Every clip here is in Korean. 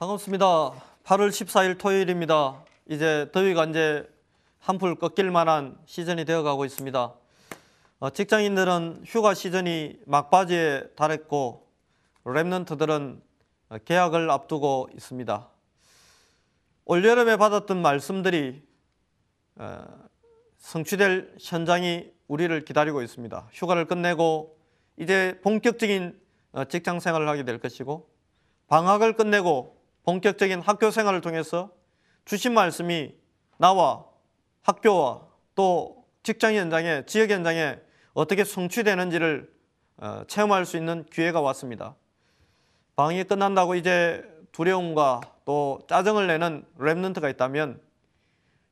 반갑습니다. 8월 14일 토요일입니다. 이제 더위가 이제 한풀 꺾일 만한 시즌이 되어가고 있습니다. 어, 직장인들은 휴가 시즌이 막바지에 달했고 랩런트들은 어, 계약을 앞두고 있습니다. 올여름에 받았던 말씀들이 어, 성취될 현장이 우리를 기다리고 있습니다. 휴가를 끝내고 이제 본격적인 어, 직장 생활을 하게 될 것이고 방학을 끝내고 본격적인 학교 생활을 통해서 주신 말씀이 나와 학교와 또 직장 현장에 지역 현장에 어떻게 성취되는지를 어, 체험할 수 있는 기회가 왔습니다. 방학이 끝난다고 이제 두려움과 또 짜증을 내는 랩런트가 있다면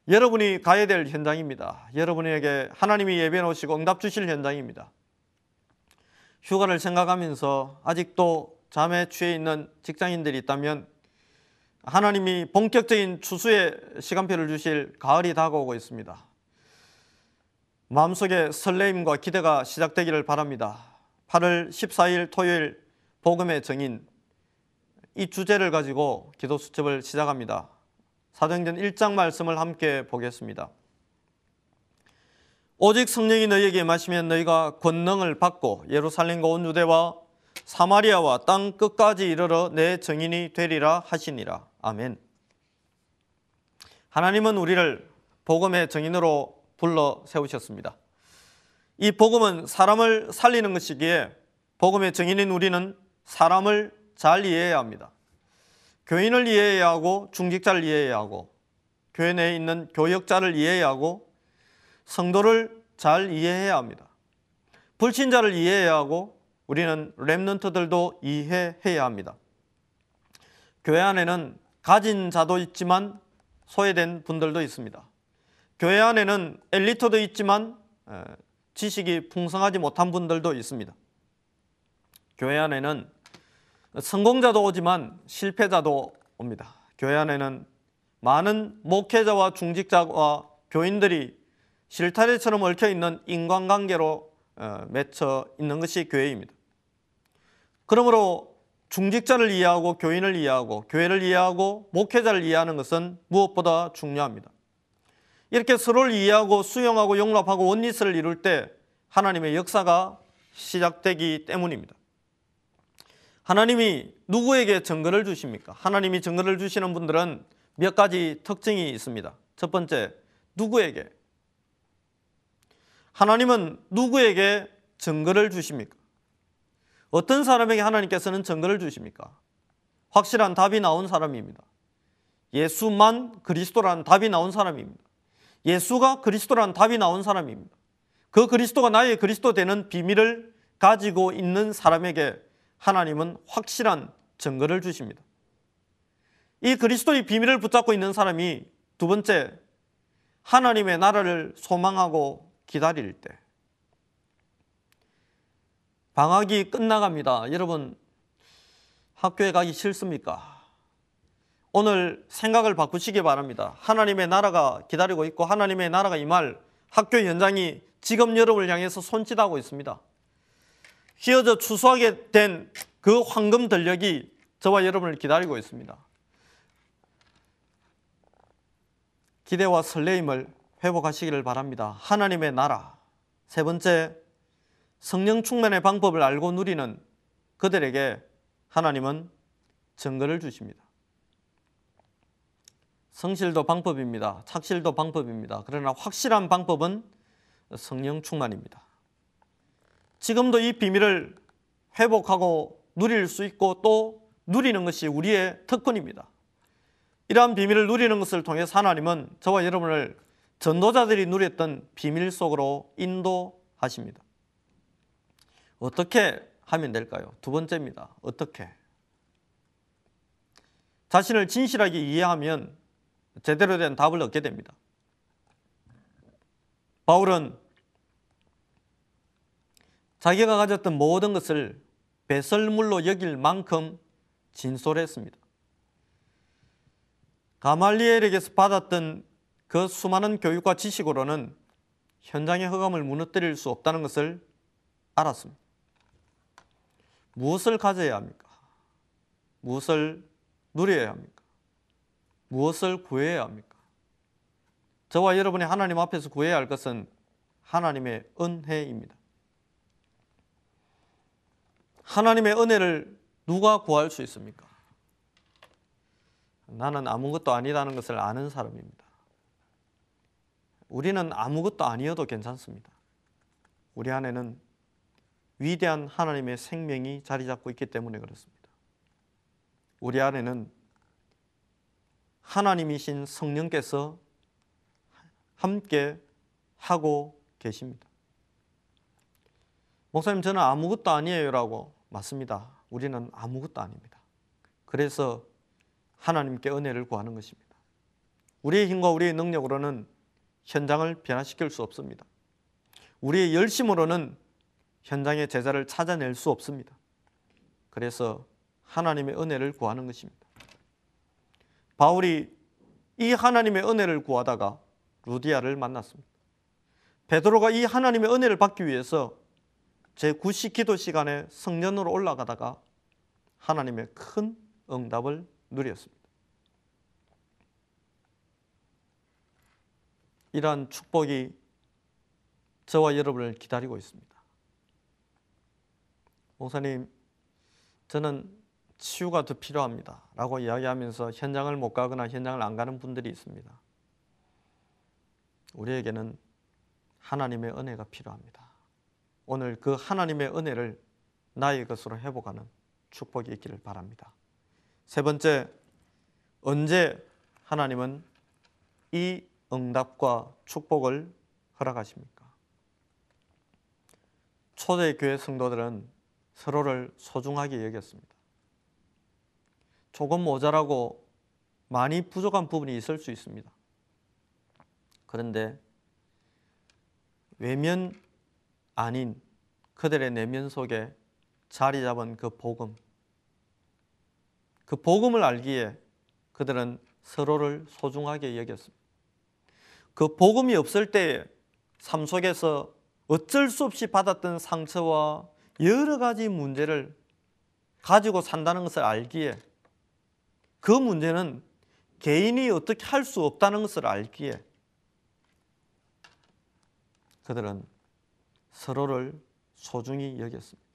여러분이 가야 될 현장입니다. 여러분에게 하나님이 예배 놓으시고 응답 주실 현장입니다. 휴가를 생각하면서 아직도 잠에 취해 있는 직장인들이 있다면 하나님이 본격적인 추수의 시간표를 주실 가을이 다가오고 있습니다. 마음속에 설레임과 기대가 시작되기를 바랍니다. 8월 14일 토요일 복음의 정인 이 주제를 가지고 기도 수첩을 시작합니다. 사도행전 1장 말씀을 함께 보겠습니다. 오직 성령이 너희에게 마시면 너희가 권능을 받고 예루살렘과 온 유대와 사마리아와 땅 끝까지 이르러 내 정인이 되리라 하시니라. 아멘. 하나님은 우리를 복음의 정인으로 불러 세우셨습니다. 이 복음은 사람을 살리는 것이기에 복음의 정인인 우리는 사람을 잘 이해해야 합니다. 교인을 이해해야 하고 중직자를 이해해야 하고 교회 내에 있는 교역자를 이해해야 하고 성도를 잘 이해해야 합니다. 불신자를 이해해야 하고 우리는 랩런트들도 이해해야 합니다. 교회 안에는 가진 자도 있지만 소외된 분들도 있습니다. 교회 안에는 엘리트도 있지만 지식이 풍성하지 못한 분들도 있습니다. 교회 안에는 성공자도 오지만 실패자도 옵니다. 교회 안에는 많은 목회자와 중직자와 교인들이 실타래처럼 얽혀 있는 인간관계로 맺혀 있는 것이 교회입니다. 그러므로 중직자를 이해하고 교인을 이해하고 교회를 이해하고 목회자를 이해하는 것은 무엇보다 중요합니다. 이렇게 서로를 이해하고 수용하고 용납하고 원리스를 이룰 때 하나님의 역사가 시작되기 때문입니다. 하나님이 누구에게 증거를 주십니까? 하나님이 증거를 주시는 분들은 몇 가지 특징이 있습니다. 첫 번째, 누구에게? 하나님은 누구에게 증거를 주십니까? 어떤 사람에게 하나님께서는 증거를 주십니까? 확실한 답이 나온 사람입니다. 예수만 그리스도라는 답이 나온 사람입니다. 예수가 그리스도라는 답이 나온 사람입니다. 그 그리스도가 나의 그리스도 되는 비밀을 가지고 있는 사람에게 하나님은 확실한 증거를 주십니다. 이 그리스도의 비밀을 붙잡고 있는 사람이 두 번째, 하나님의 나라를 소망하고 기다릴 때. 방학이 끝나갑니다. 여러분, 학교에 가기 싫습니까? 오늘 생각을 바꾸시기 바랍니다. 하나님의 나라가 기다리고 있고 하나님의 나라가 임할 학교 현장이 지금 여러분을 향해서 손짓하고 있습니다. 휘어져 추수하게 된 그 황금 들녘이 저와 여러분을 기다리고 있습니다. 기대와 설레임을 회복하시기를 바랍니다. 하나님의 나라. 세 번째, 성령 충만의 방법을 알고 누리는 그들에게 하나님은 증거를 주십니다. 성실도 방법입니다. 착실도 방법입니다. 그러나 확실한 방법은 성령 충만입니다. 지금도 이 비밀을 회복하고 누릴 수 있고 또 누리는 것이 우리의 특권입니다. 이러한 비밀을 누리는 것을 통해 하나님은 저와 여러분을 전도자들이 누렸던 비밀 속으로 인도하십니다. 어떻게 하면 될까요? 두 번째입니다. 어떻게? 자신을 진실하게 이해하면 제대로 된 답을 얻게 됩니다. 바울은 자기가 가졌던 모든 것을 배설물로 여길 만큼 진솔했습니다. 가말리엘에게서 받았던 그 수많은 교육과 지식으로는 현장의 허감을 무너뜨릴 수 없다는 것을 알았습니다. 무엇을 가져야 합니까? 무엇을 누려야 합니까? 무엇을 구해야 합니까? 저와 여러분이 하나님 앞에서 구해야 할 것은 하나님의 은혜입니다. 하나님의 은혜를 누가 구할 수 있습니까? 나는 아무것도 아니라는 것을 아는 사람입니다. 우리는 아무것도 아니어도 괜찮습니다. 우리 안에는 위대한 하나님의 생명이 자리 잡고 있기 때문에 그렇습니다. 우리 안에는 하나님이신 성령께서 함께 하고 계십니다. 목사님, 저는 아무것도 아니에요 라고 맞습니다. 우리는 아무것도 아닙니다. 그래서 하나님께 은혜를 구하는 것입니다. 우리의 힘과 우리의 능력으로는 현장을 변화시킬 수 없습니다. 우리의 열심으로는 현장의 제자를 찾아낼 수 없습니다. 그래서 하나님의 은혜를 구하는 것입니다. 바울이 이 하나님의 은혜를 구하다가 루디아를 만났습니다. 베드로가 이 하나님의 은혜를 받기 위해서 제 9시 기도 시간에 성전으로 올라가다가 하나님의 큰 응답을 누렸습니다. 이러한 축복이 저와 여러분을 기다리고 있습니다. 목사님, 저는 치유가 더 필요합니다. 라고 이야기하면서 현장을 못 가거나 현장을 안 가는 분들이 있습니다. 우리에게는 하나님의 은혜가 필요합니다. 오늘 그 하나님의 은혜를 나의 것으로 회복하는 축복이 있기를 바랍니다. 세 번째, 언제 하나님은 이 응답과 축복을 허락하십니까? 초대교회 성도들은 서로를 소중하게 여겼습니다. 조금 모자라고 많이 부족한 부분이 있을 수 있습니다. 그런데 외면 아닌 그들의 내면 속에 자리 잡은 그 복음, 그 복음을 알기에 그들은 서로를 소중하게 여겼습니다. 그 복음이 없을 때삶 속에서 어쩔 수 없이 받았던 상처와 여러 가지 문제를 가지고 산다는 것을 알기에 그 문제는 개인이 어떻게 할 수 없다는 것을 알기에 그들은 서로를 소중히 여겼습니다.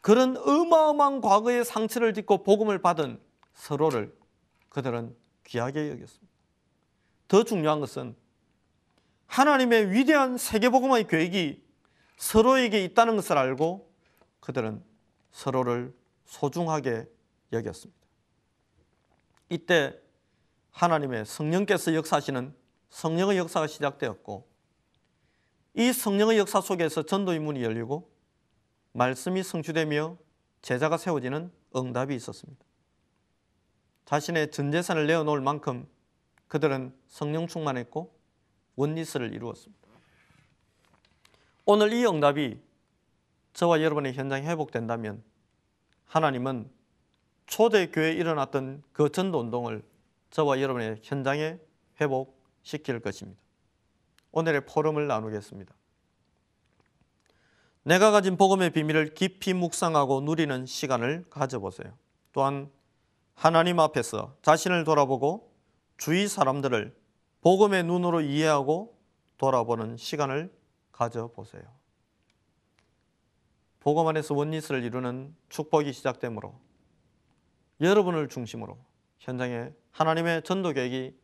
그런 어마어마한 과거의 상처를 딛고 복음을 받은 서로를 그들은 귀하게 여겼습니다. 더 중요한 것은 하나님의 위대한 세계복음의 계획이 서로에게 있다는 것을 알고 그들은 서로를 소중하게 여겼습니다. 이때 하나님의 성령께서 역사하시는 성령의 역사가 시작되었고 이 성령의 역사 속에서 전도의 문이 열리고 말씀이 성취되며 제자가 세워지는 응답이 있었습니다. 자신의 전 재산을 내어놓을 만큼 그들은 성령 충만했고 원리스를 이루었습니다. 오늘 이 응답이 저와 여러분의 현장에 회복된다면 하나님은 초대교회에 일어났던 그 전도 운동을 저와 여러분의 현장에 회복시킬 것입니다. 오늘의 포럼을 나누겠습니다. 내가 가진 복음의 비밀을 깊이 묵상하고 누리는 시간을 가져보세요. 또한 하나님 앞에서 자신을 돌아보고 주위 사람들을 복음의 눈으로 이해하고 돌아보는 시간을 가져보세요. 복음 안에서 원리스를 이루는 축복이 시작되므로 여러분을 중심으로 현장에 하나님의 전도 계획이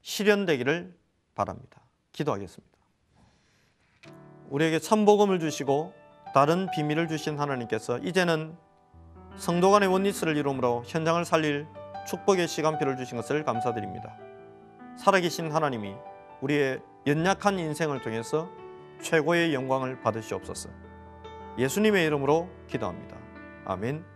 실현되기를 바랍니다. 기도하겠습니다. 우리에게 참 복음을 주시고 다른 비밀을 주신 하나님께서 이제는 성도 간의 원리스를 이루므로 현장을 살릴 축복의 시간표를 주신 것을 감사드립니다. 살아계신 하나님이 우리의 연약한 인생을 통해서 최고의 영광을 받으시옵소서. 예수님의 이름으로 기도합니다. 아멘.